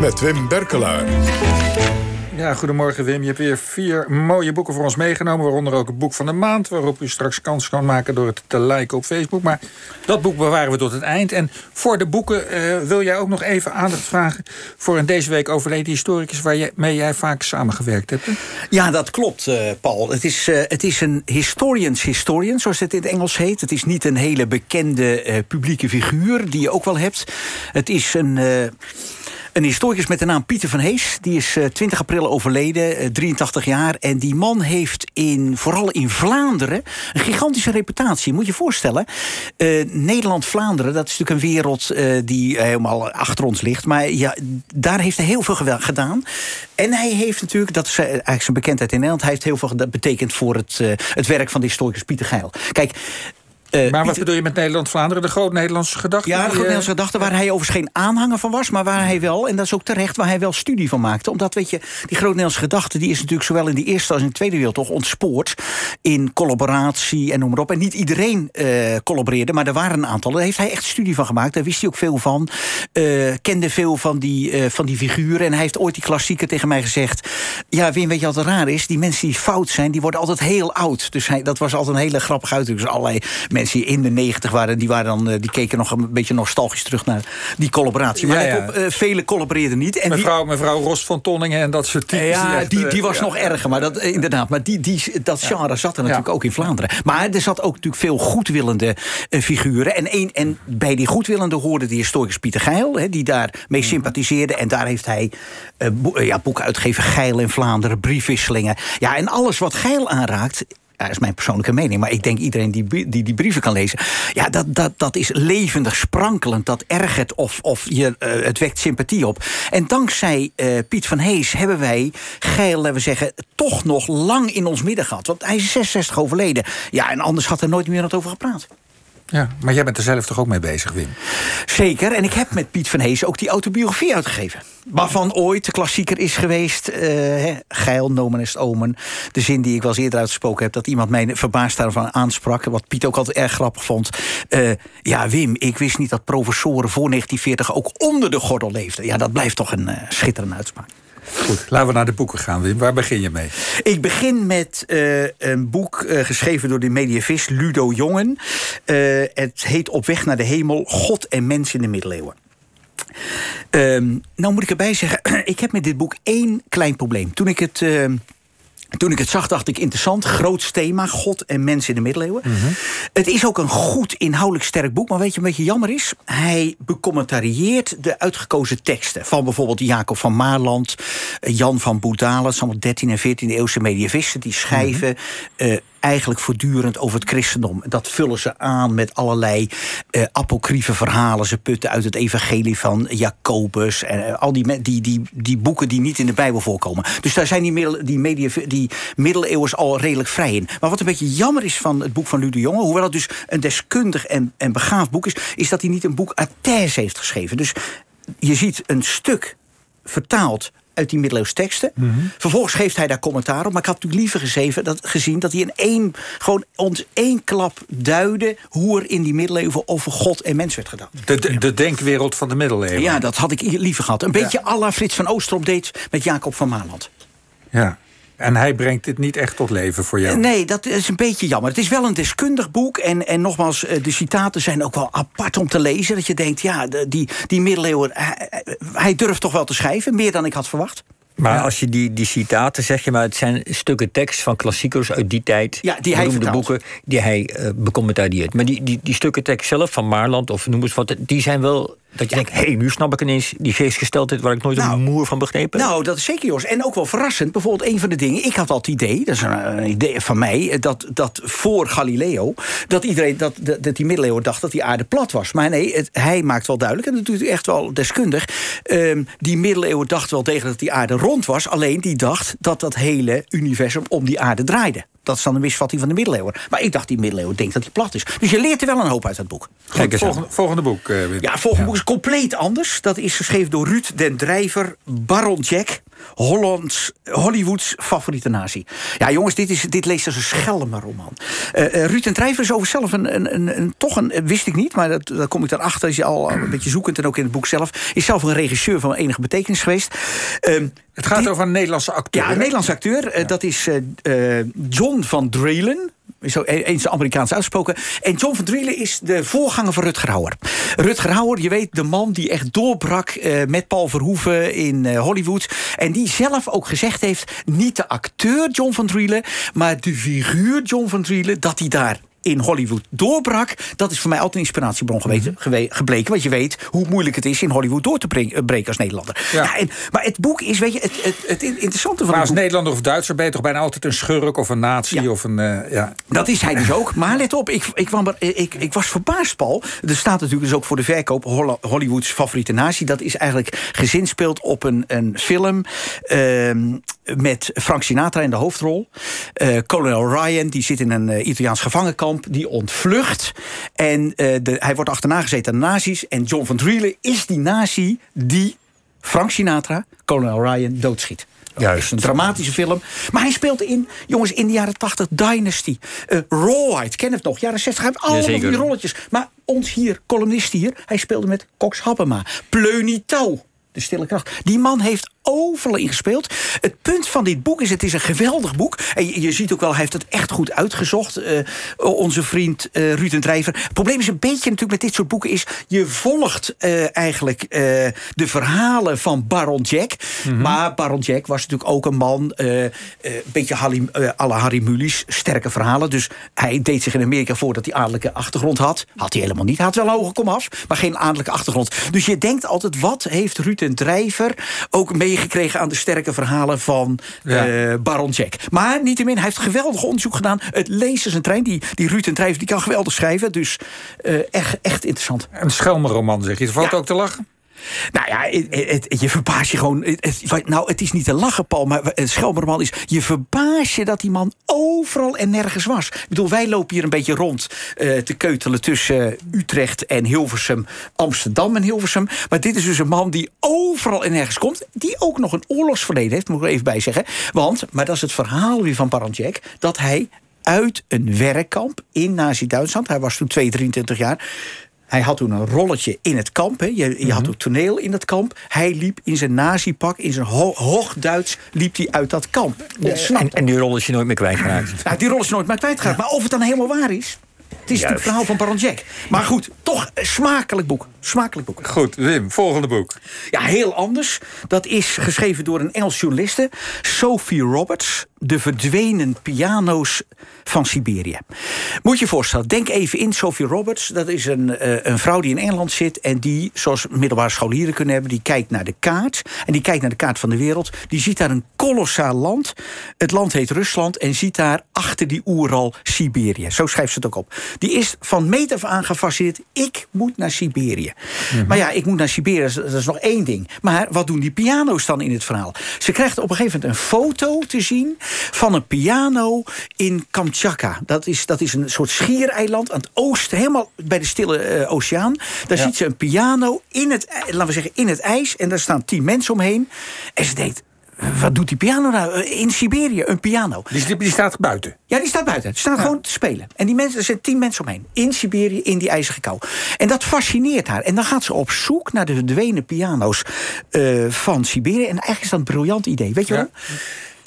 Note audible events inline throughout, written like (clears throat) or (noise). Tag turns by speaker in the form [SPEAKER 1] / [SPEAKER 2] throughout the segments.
[SPEAKER 1] Met Wim Berkelaar.
[SPEAKER 2] Ja, goedemorgen Wim. Je hebt weer vier mooie boeken voor ons meegenomen. Waaronder ook het boek van de maand. Waarop u straks kans kan maken door het te liken op Facebook. Maar dat boek bewaren we tot het eind. En voor de boeken uh, wil jij ook nog even aandacht vragen... voor een deze week overleden historicus... waarmee jij vaak samengewerkt hebt.
[SPEAKER 3] Ja, dat klopt, uh, Paul. Het is, uh, het is een historians historian, zoals het in het Engels heet. Het is niet een hele bekende publieke figuur die je ook wel hebt. Het is een een historicus met de naam Pieter van Hees. Die is 20 eh, april overleden, 83 eh, jaar. En die man heeft in, vooral in Vlaanderen een gigantische reputatie. Moet je voorstellen. Uh, Nederland-Vlaanderen, dat is natuurlijk een wereld die helemaal achter ons ligt. Maar ja, daar heeft hij heel veel gedaan. En hij heeft natuurlijk, dat is eigenlijk zijn bekendheid in Nederland... hij heeft heel veel betekend voor het, het werk van de historicus Pieter Geil. Kijk,
[SPEAKER 2] uh, maar wat bedoel je met Nederland-Vlaanderen? De groot-Nederlandse gedachte?
[SPEAKER 3] Ja, de groot-Nederlandse uh, gedachte waar hij overigens geen aanhanger van was... maar waar hij wel, en dat is ook terecht, waar hij wel studie van maakte. Omdat, weet je, die groot-Nederlandse gedachte... die is natuurlijk zowel in de Eerste als in de Tweede Wereldoorlog ontspoord... in collaboratie en noem maar op. En niet iedereen uh, collaboreerde, maar er waren een aantal. Daar heeft hij echt studie van gemaakt. Daar wist hij ook veel van. kende veel van die, van die figuren. En hij heeft ooit die klassieker tegen mij gezegd... ja, Wim, weet je wat er raar is? Die mensen die fout zijn, die worden altijd heel oud. Dus hij, dat was altijd een hele grappige uitdrukking. Dus allerlei mensen die in de negentig waren, die, waren dan, eh, die keken nog een beetje nostalgisch terug naar die collaboratie. Maar ja, ja. Op, uh, vele collaboreerden niet.
[SPEAKER 2] En mevrouw, die, mevrouw Ros van Tonningen en dat soort types.
[SPEAKER 3] Ja, die, die, die was nog erger, maar dat, inderdaad. Maar die, die, dat genre zat er natuurlijk ook in Vlaanderen. Maar er zat ook natuurlijk veel goedwillende uh, figuren. En, een, en bij die goedwillende hoorde de historicus Pieter Geil, hè, die daarmee mee mhm. sympathiseerde. En daar heeft hij uh, bo ja, boeken uitgegeven, Geil in Vlaanderen, briefwisselingen. Ja, en alles wat Geil aanraakt, dat is mijn persoonlijke mening. Maar ik denk iedereen die die, die brieven kan lezen. Ja, dat, dat, dat is levendig, sprankelend. Dat ergert of, of je, uh, het wekt sympathie op. En dankzij uh, Piet van Hees hebben wij Geil, laten we zeggen, toch nog lang in ons midden gehad. Want hij is 66 overleden. Ja, en anders had er nooit meer over gepraat.
[SPEAKER 2] Ja, maar jij bent er zelf toch ook mee bezig, Wim?
[SPEAKER 3] Zeker, en ik heb met Piet van Hees ook die autobiografie uitgegeven. Waarvan ooit de klassieker is geweest, uh, Geil, nomen is omen. De zin die ik wel eens eerder uitgesproken heb... dat iemand mij verbaasd daarvan aansprak... wat Piet ook altijd erg grappig vond. Uh, ja, Wim, ik wist niet dat professoren voor 1940 ook onder de gordel leefden. Ja, dat blijft toch een uh, schitterende uitspraak.
[SPEAKER 2] Goed, laten we naar de boeken gaan, Wim. Waar begin je mee?
[SPEAKER 3] Ik begin met uh, een boek uh, geschreven door de medievist Ludo Jongen. Uh, het heet Op weg naar de hemel, God en mens in de middeleeuwen. Um, nou moet ik erbij zeggen, (clears throat) ik heb met dit boek één klein probleem. Toen ik het toen ik het zag, dacht ik interessant. Groot thema, God en mensen in de middeleeuwen. Mm -hmm. Het is ook een goed inhoudelijk sterk boek. Maar weet je, een beetje jammer is? Hij becommentarieert de uitgekozen teksten. Van bijvoorbeeld Jacob van Maarland, Jan van Boedalen. Het zijn allemaal 13 en 14e eeuwse medievisten. Die schrijven mm -hmm. uh, eigenlijk voortdurend over het christendom. Dat vullen ze aan met allerlei uh, apocryfe verhalen. Ze putten uit het evangelie van Jacobus. En uh, al die, die, die, die boeken die niet in de Bijbel voorkomen. Dus daar zijn die, middel, die, media, al redelijk vrij in. Maar wat een beetje jammer is van het boek van Ludo Jonge... hoewel het dus een deskundig en, en begaafd boek is... is dat hij niet een boek à thèse heeft geschreven. Dus je ziet een stuk vertaald uit die middeleeuwse teksten. Mm -hmm. Vervolgens geeft hij daar commentaar op. Maar ik had natuurlijk liever gezeven, dat, gezien dat hij in één, gewoon ons één klap duidde... hoe er in die middeleeuwen over God en mens werd gedaan.
[SPEAKER 2] De, de, de denkwereld van de middeleeuwen.
[SPEAKER 3] Ja, dat had ik liever gehad. Een beetje ja. à la Frits van Oosterop deed met Jacob van Maaland.
[SPEAKER 2] Ja. En hij brengt dit niet echt tot leven voor jou?
[SPEAKER 3] Nee, dat is een beetje jammer. Het is wel een deskundig boek. En, en nogmaals, de citaten zijn ook wel apart om te lezen. Dat je denkt, ja, die, die middeleeuwen... Hij, hij durft toch wel te schrijven, meer dan ik had verwacht.
[SPEAKER 4] Maar ja. als je die, die citaten zeg je maar, het zijn stukken tekst van klassiekers uit die tijd.
[SPEAKER 3] Ja, die hij
[SPEAKER 4] de boeken die hij uh, becommentarieert. Maar die, die, die stukken tekst zelf van Maarland of noem eens wat, die zijn wel dat je ja. denkt, hé, hey, nu snap ik ineens die geestgesteldheid... waar ik nooit nou, een moer van begrepen
[SPEAKER 3] Nou, dat is zeker, Jos. En ook wel verrassend. Bijvoorbeeld een van de dingen... Ik had al het idee, dat is een, een idee van mij... Dat, dat voor Galileo, dat iedereen, dat, dat die middeleeuwen dacht... dat die aarde plat was. Maar nee, het, hij maakt wel duidelijk... en dat doet hij echt wel deskundig... Um, die middeleeuwen dacht wel tegen dat die aarde rond was... alleen die dacht dat dat hele universum om die aarde draaide dat is dan een misvatting van de middeleeuwen. Maar ik dacht, die middeleeuwen denkt dat hij plat is. Dus je leert er wel een hoop uit dat boek.
[SPEAKER 2] Kijk, volgende, volgende, boek. Uh,
[SPEAKER 3] ja, volgende ja. boek is compleet anders. Dat is geschreven door Ruud den Drijver, Baron Jack. Hollands, Hollywoods favoriete nazi. Ja, jongens, dit, is, dit leest als een schelmenroman. Uh, uh, Ruud en Drijver is over zelf een, een, een, een, toch een, wist ik niet, maar dat, daar kom ik dan achter, is je al een beetje zoekend en ook in het boek zelf, is zelf een regisseur van enige betekenis geweest.
[SPEAKER 2] Uh, het gaat over een Nederlandse acteur.
[SPEAKER 3] Ja, een Nederlandse acteur. Ja. Dat is John van Drelen zo eens Amerikaans uitgesproken. En John van Drielen is de voorganger van Rutger Hauer. Rutger Hauer, je weet, de man die echt doorbrak uh, met Paul Verhoeven in uh, Hollywood. En die zelf ook gezegd heeft, niet de acteur John van Drielen... maar de figuur John van Drielen, dat hij daar in Hollywood doorbrak. Dat is voor mij altijd een inspiratiebron geweest, mm gebleken. Want je weet hoe moeilijk het is in Hollywood door te breken als Nederlander. Ja. ja en, maar het boek is, weet je, het, het, het interessante van
[SPEAKER 2] Maar als
[SPEAKER 3] boek...
[SPEAKER 2] Nederlander of Duitser ben je toch bijna altijd een schurk of een nazi ja. of een... Uh, ja.
[SPEAKER 3] Dat is hij dus ook. Maar let op, ik, ik, kwam er, ik, ik was verbaasd, Paul. Er staat natuurlijk dus ook voor de verkoop Hollywoods favoriete nazi. Dat is eigenlijk gezinspeeld op een, een film uh, met Frank Sinatra in de hoofdrol. Uh, Colonel Ryan, die zit in een Italiaans gevangenkamp die ontvlucht. En uh, de, hij wordt achterna gezeten aan de nazi's. En John van Drielen is die nazi die Frank Sinatra, Colonel Ryan, doodschiet.
[SPEAKER 2] Juist.
[SPEAKER 3] Een dramatische film. Maar hij speelt in, jongens, in de jaren 80 Dynasty. Uh, Rawhide, ken het nog? Jaren 60. Hij heeft allemaal die rolletjes. Maar ons hier, columnist hier, hij speelde met Cox Happema. Pleunitouw. De stille kracht. Die man heeft overal in gespeeld. Het punt van dit boek is, het is een geweldig boek. En je, je ziet ook wel, hij heeft het echt goed uitgezocht. Uh, onze vriend uh, Ruud en Drijver. Het probleem is een beetje natuurlijk met dit soort boeken... is je volgt uh, eigenlijk de verhalen van Baron Jack. Mm -hmm. Maar Baron Jack was natuurlijk ook een man... een beetje Harry, la Harry Mulisch, sterke verhalen. Dus hij deed zich in Amerika voor dat hij adellijke achtergrond had. Had hij helemaal niet. Hij had wel een hoge komaf, maar geen adellijke achtergrond. Dus je denkt altijd, wat heeft Ruud en Drijver ook mee gekregen aan de sterke verhalen van ja. uh, Baron Jack. Maar niettemin, hij heeft geweldig onderzoek gedaan. Het lezen zijn trein. Die, die Ruud en Drijver die kan geweldig schrijven. Dus uh, echt, echt interessant.
[SPEAKER 2] Een schelmenroman, zeg je. Valt ja. ook te lachen?
[SPEAKER 3] Nou ja, je verbaast je gewoon. Nou, het is niet te lachen, Paul, maar schelmerman is... je verbaast je dat die man overal en nergens was. Ik bedoel, wij lopen hier een beetje rond uh, te keutelen... tussen Utrecht en Hilversum, Amsterdam en Hilversum. Maar dit is dus een man die overal en nergens komt... die ook nog een oorlogsverleden heeft, moet ik er even bij zeggen. Want, maar dat is het verhaal weer van Baron Jack... dat hij uit een werkkamp in Nazi-Duitsland... hij was toen 2, 23 jaar hij had toen een rolletje in het kamp. Hè. Je, je mm -hmm. had ook toneel in het kamp. Hij liep in zijn nazi-pak, in zijn ho hoogduits, liep hij uit dat kamp.
[SPEAKER 4] En, en, die rol is je nooit meer kwijtgeraakt.
[SPEAKER 3] Ja, die rol is nooit meer kwijtgeraakt. Ja. Maar of het dan helemaal waar is... Het is het verhaal van Baron Jack. Maar goed, toch een smakelijk boek. Smakelijk boek.
[SPEAKER 2] Goed, Wim, volgende boek.
[SPEAKER 3] Ja, heel anders. Dat is geschreven door een Engels journaliste. Sophie Roberts. De verdwenen piano's van Siberië. Moet je je voorstellen, denk even in Sophie Roberts. Dat is een, uh, een vrouw die in Engeland zit... en die, zoals middelbare scholieren kunnen hebben... die kijkt naar de kaart. En die kijkt naar de kaart van de wereld. Die ziet daar een kolossaal land. Het land heet Rusland. En ziet daar achter die oeral Siberië. Zo schrijft ze het ook op. Die is van meet af aan gefascineerd. Ik moet naar Siberië. Mm -hmm. Maar ja, ik moet naar Siberië. Dat is nog één ding. Maar wat doen die piano's dan in het verhaal? Ze krijgt op een gegeven moment een foto te zien... van een piano in Kamchatka. Dat is, dat is een soort schiereiland aan het oosten, helemaal bij de Stille uh, Oceaan. Daar ja. ziet ze een piano in het, laten we zeggen, in het ijs. En daar staan tien mensen omheen. En ze denkt, wat doet die piano nou? In Siberië, een piano.
[SPEAKER 2] Die, die staat buiten?
[SPEAKER 3] Ja, die staat buiten. Die staat ja. gewoon te spelen. En die mensen, er zijn tien mensen omheen. In Siberië, in die ijzige kou. En dat fascineert haar. En dan gaat ze op zoek naar de verdwenen piano's uh, van Siberië. En eigenlijk is dat een briljant idee. Weet je ja. wel?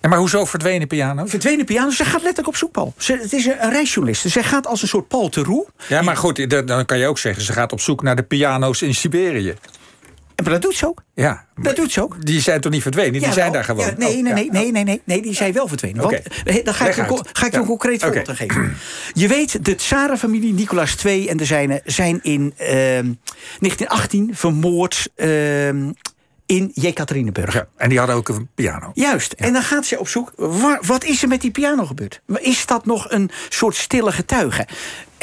[SPEAKER 2] En maar hoezo verdwenen piano's?
[SPEAKER 3] Verdwenen piano's, ze gaat letterlijk op zoek, Paul. Ze, het is een reisjournalist. Zij gaat als een soort Paul Theroux.
[SPEAKER 2] Ja, maar goed, dan kan je ook zeggen... ze gaat op zoek naar de piano's in Siberië.
[SPEAKER 3] Maar dat doet ze ook.
[SPEAKER 2] Ja,
[SPEAKER 3] dat doet ze ook.
[SPEAKER 2] Die zijn toch niet verdwenen? Die zijn daar gewoon.
[SPEAKER 3] Ja, nee, nee, nee, nee, nee, die zijn wel verdwenen. Want, dan ga ik, ga ik je een concreet voorbeeld okay. geven. Je weet, de Tsarenfamilie Nicolaas II en de zijne zijn in uh, 1918 vermoord. Uh, in Jekaterinenburg.
[SPEAKER 2] Ja, en die hadden ook een piano.
[SPEAKER 3] Juist. Ja. En dan gaat ze op zoek. Waar, wat is er met die piano gebeurd? Is dat nog een soort stille getuige?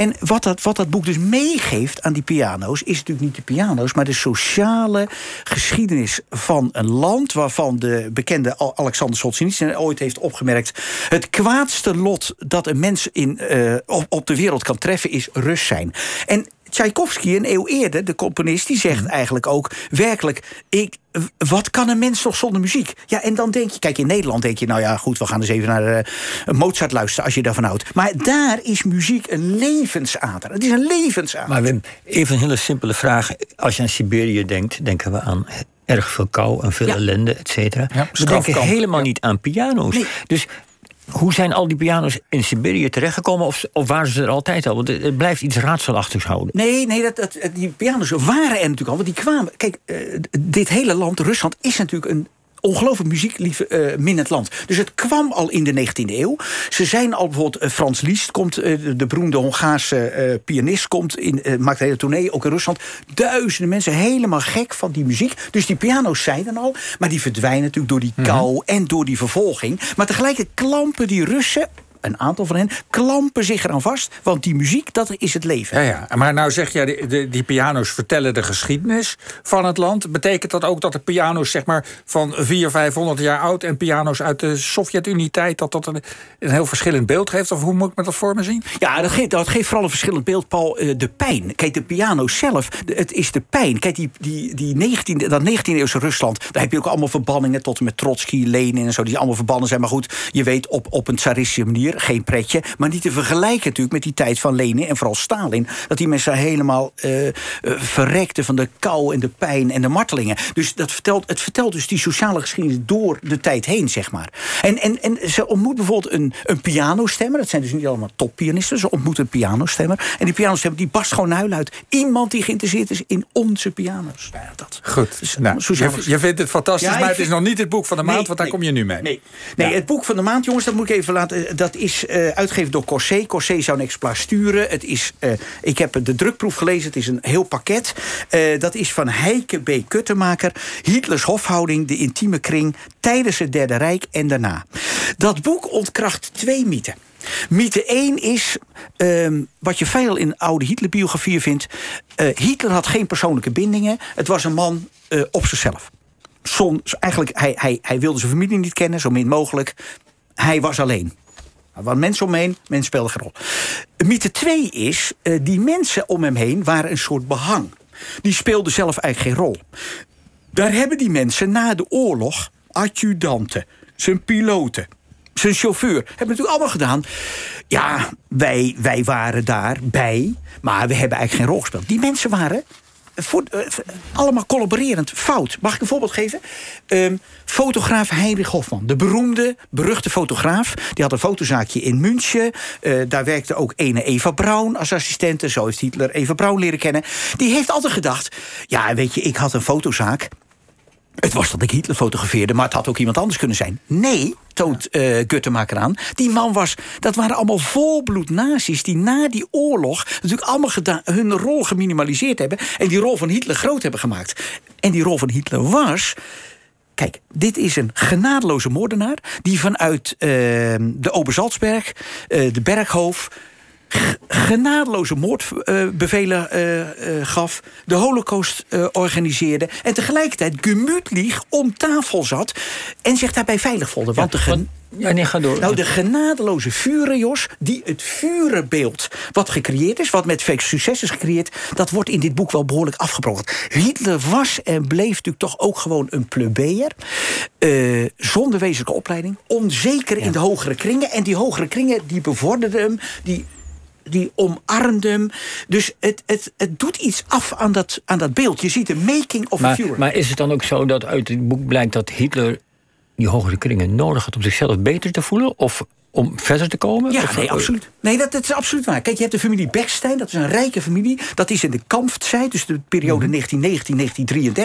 [SPEAKER 3] En wat dat, wat dat boek dus meegeeft aan die piano's... is natuurlijk niet de piano's, maar de sociale geschiedenis van een land... waarvan de bekende Alexander Solzhenitsyn ooit heeft opgemerkt... het kwaadste lot dat een mens in, uh, op, op de wereld kan treffen is rust zijn. En Tchaikovsky, een eeuw eerder, de componist, die zegt eigenlijk ook werkelijk: ik, wat kan een mens toch zonder muziek? Ja, en dan denk je, kijk, in Nederland denk je, nou ja, goed, we gaan eens even naar uh, Mozart luisteren als je daarvan houdt. Maar daar is muziek een levensader. Het is een levensader.
[SPEAKER 4] Maar Wim, even een hele simpele vraag. Als je aan Siberië denkt, denken we aan erg veel kou en veel ellende, et cetera. Ja, we denken helemaal niet aan piano's. Dus hoe zijn al die piano's in Siberië terechtgekomen? Of, of waren ze er altijd al? Want het blijft iets raadselachtigs houden.
[SPEAKER 3] Nee, nee dat, dat, die piano's waren er natuurlijk al. Want die kwamen. Kijk, uh, dit hele land, Rusland, is natuurlijk een ongelooflijk muzieklief uh, minnend land. Dus het kwam al in de 19e eeuw. Ze zijn al bijvoorbeeld, uh, Frans Liszt komt, uh, de beroemde Hongaarse pianist, komt in, maakt een hele tournee, ook in Rusland. Duizenden mensen helemaal gek van die muziek. Dus die piano's zijn er al, maar die verdwijnen natuurlijk door die kou mm en door die vervolging. Maar tegelijkertijd klampen die Russen een aantal van hen klampen zich eraan vast. Want die muziek, dat is het leven.
[SPEAKER 2] Ja, ja. Maar nou zeg jij, die, die, die piano's vertellen de geschiedenis van het land. Betekent dat ook dat de piano's zeg maar, van 400, 500 jaar oud... en piano's uit de Sovjet-Unie-tijd... dat dat een, een, heel verschillend beeld geeft? Of hoe moet ik me dat voor me zien?
[SPEAKER 3] Ja, dat geeft, dat geeft vooral een verschillend beeld, Paul. Uh, de pijn. Kijk, de piano zelf, het is de pijn. Kijk, die, die, die 19, dat 19e-eeuwse Rusland... daar heb je ook allemaal verbanningen... tot en met Trotsky, Lenin en zo... die allemaal verbannen zijn. Maar goed, je weet, op, op een tsaristische manier geen pretje. Maar niet te vergelijken natuurlijk met die tijd van Lenin en vooral Stalin. Dat die mensen helemaal uh, verrekten van de kou en de pijn en de martelingen. Dus dat vertelt, het vertelt dus die sociale geschiedenis door de tijd heen, zeg maar. En, en, en ze ontmoet bijvoorbeeld een, een pianostemmer. Dat zijn dus niet allemaal toppianisten. Ze ontmoet een pianostemmer. En die pianostemmer die barst gewoon huil uit. Iemand die geïnteresseerd is in onze piano's.
[SPEAKER 2] Ja, dat. Goed. Dus, nou, je, vindt het fantastisch, maar het is nog niet het boek van de maand, want daar kom je nu mee.
[SPEAKER 3] Nee, nee het boek van de maand, jongens, dat moet ik even laten. Dat is uh, uitgegeven door Corsé. Corsé zou een exemplaar sturen. Het is, uh, ik heb de drukproef gelezen. Het is een heel pakket. Uh, dat is van Heike B. Kuttemaker. Hitlers hofhouding, de intieme kring... tijdens het Derde Rijk en daarna. Dat boek ontkracht twee mythen. Mythe 1 is um, wat je veel in oude Hitler-biografieën vindt. Hitler had geen persoonlijke bindingen. Het was een man op zichzelf. Eigenlijk, hij, hij, hij wilde zijn familie niet kennen, zo min mogelijk. Hij was alleen. Er waren mensen om hem mensen speelden geen rol. Mythe 2 is, uh, die mensen om hem heen waren een soort behang. Die speelden zelf eigenlijk geen rol. Daar hebben die mensen na de oorlog adjudanten, zijn piloten, zijn chauffeur. Hebben natuurlijk allemaal gedaan. Ja, wij, wij waren daarbij, maar we hebben eigenlijk geen rol gespeeld. Die mensen waren uh, allemaal collaborerend fout. Mag ik een voorbeeld geven? Um, fotograaf Heinrich Hofman, de beroemde, beruchte fotograaf. Die had een fotozaakje in München. Uh, daar werkte ook ene Eva Braun als assistente. Zo heeft Hitler Eva Braun leren kennen. Die heeft altijd gedacht... ja, weet je, ik had een fotozaak... Het was dat ik Hitler fotografeerde, maar het had ook iemand anders kunnen zijn. Nee, toont uh, Guttemaker aan. Die man was, dat waren allemaal volbloed nazi's... die na die oorlog natuurlijk allemaal hun rol geminimaliseerd hebben... en die rol van Hitler groot hebben gemaakt. En die rol van Hitler was... Kijk, dit is een genadeloze moordenaar... die vanuit uh, de Oberzalzberg, uh, de Berghof genadeloze moordbevelen uh, uh, gaf, de holocaust organiseerde... en tegelijkertijd gemütlich om tafel zat en zich daarbij veilig voelde. Want
[SPEAKER 4] de ja, nee, ga door.
[SPEAKER 3] Nou, de genadeloze vuren, Jos, die het vurenbeeld wat gecreëerd is... wat met veel succes is gecreëerd... dat wordt in dit boek wel behoorlijk afgebroken. Hitler was en bleef natuurlijk toch ook gewoon een plebeier... Uh, zonder wezenlijke opleiding, onzeker ja. in de hogere kringen... en die hogere kringen die bevorderden hem... die die omarmde hem. Dus het, het, het doet iets af aan dat, aan dat beeld. Je ziet de making of
[SPEAKER 4] maar,
[SPEAKER 3] a Führer.
[SPEAKER 4] Maar is het dan ook zo dat uit het boek blijkt dat Hitler die hogere kringen nodig had om zichzelf beter te voelen? Of om verder te komen?
[SPEAKER 3] Ja, nee, absoluut. Nee, dat, dat, is absoluut waar. Kijk, je hebt de familie Bergstein, dat is een rijke familie. Dat is in de kampftijd, dus de periode mm -hmm. 1919-1933.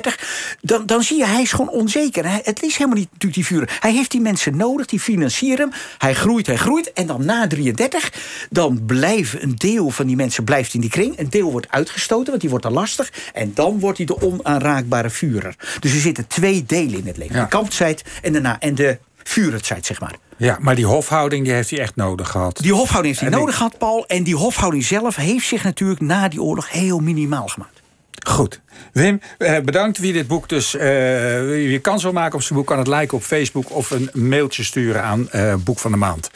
[SPEAKER 3] Dan, dan zie je, hij is gewoon onzeker. Hij, het is helemaal niet natuurlijk die vuren. Hij heeft die mensen nodig, die financieren hem. Hij groeit, hij groeit. En dan na 33, dan blijft een deel van die mensen blijft in die kring. Een deel wordt uitgestoten, want die wordt te lastig. En dan wordt hij de onaanraakbare vurer. Dus er zitten twee delen in het leven. Ja. De kampftijd en daarna. En de vuurtijd, zeg maar.
[SPEAKER 2] Ja, maar die hofhouding die heeft hij echt nodig gehad.
[SPEAKER 3] Die hofhouding heeft hij en nodig gehad, Paul. En die hofhouding zelf heeft zich natuurlijk na die oorlog heel minimaal gemaakt.
[SPEAKER 2] Goed. Wim, bedankt. Wie dit boek dus uh, je kans wil maken op zijn boek... kan het liken op Facebook of een mailtje sturen aan uh, Boek van de Maand.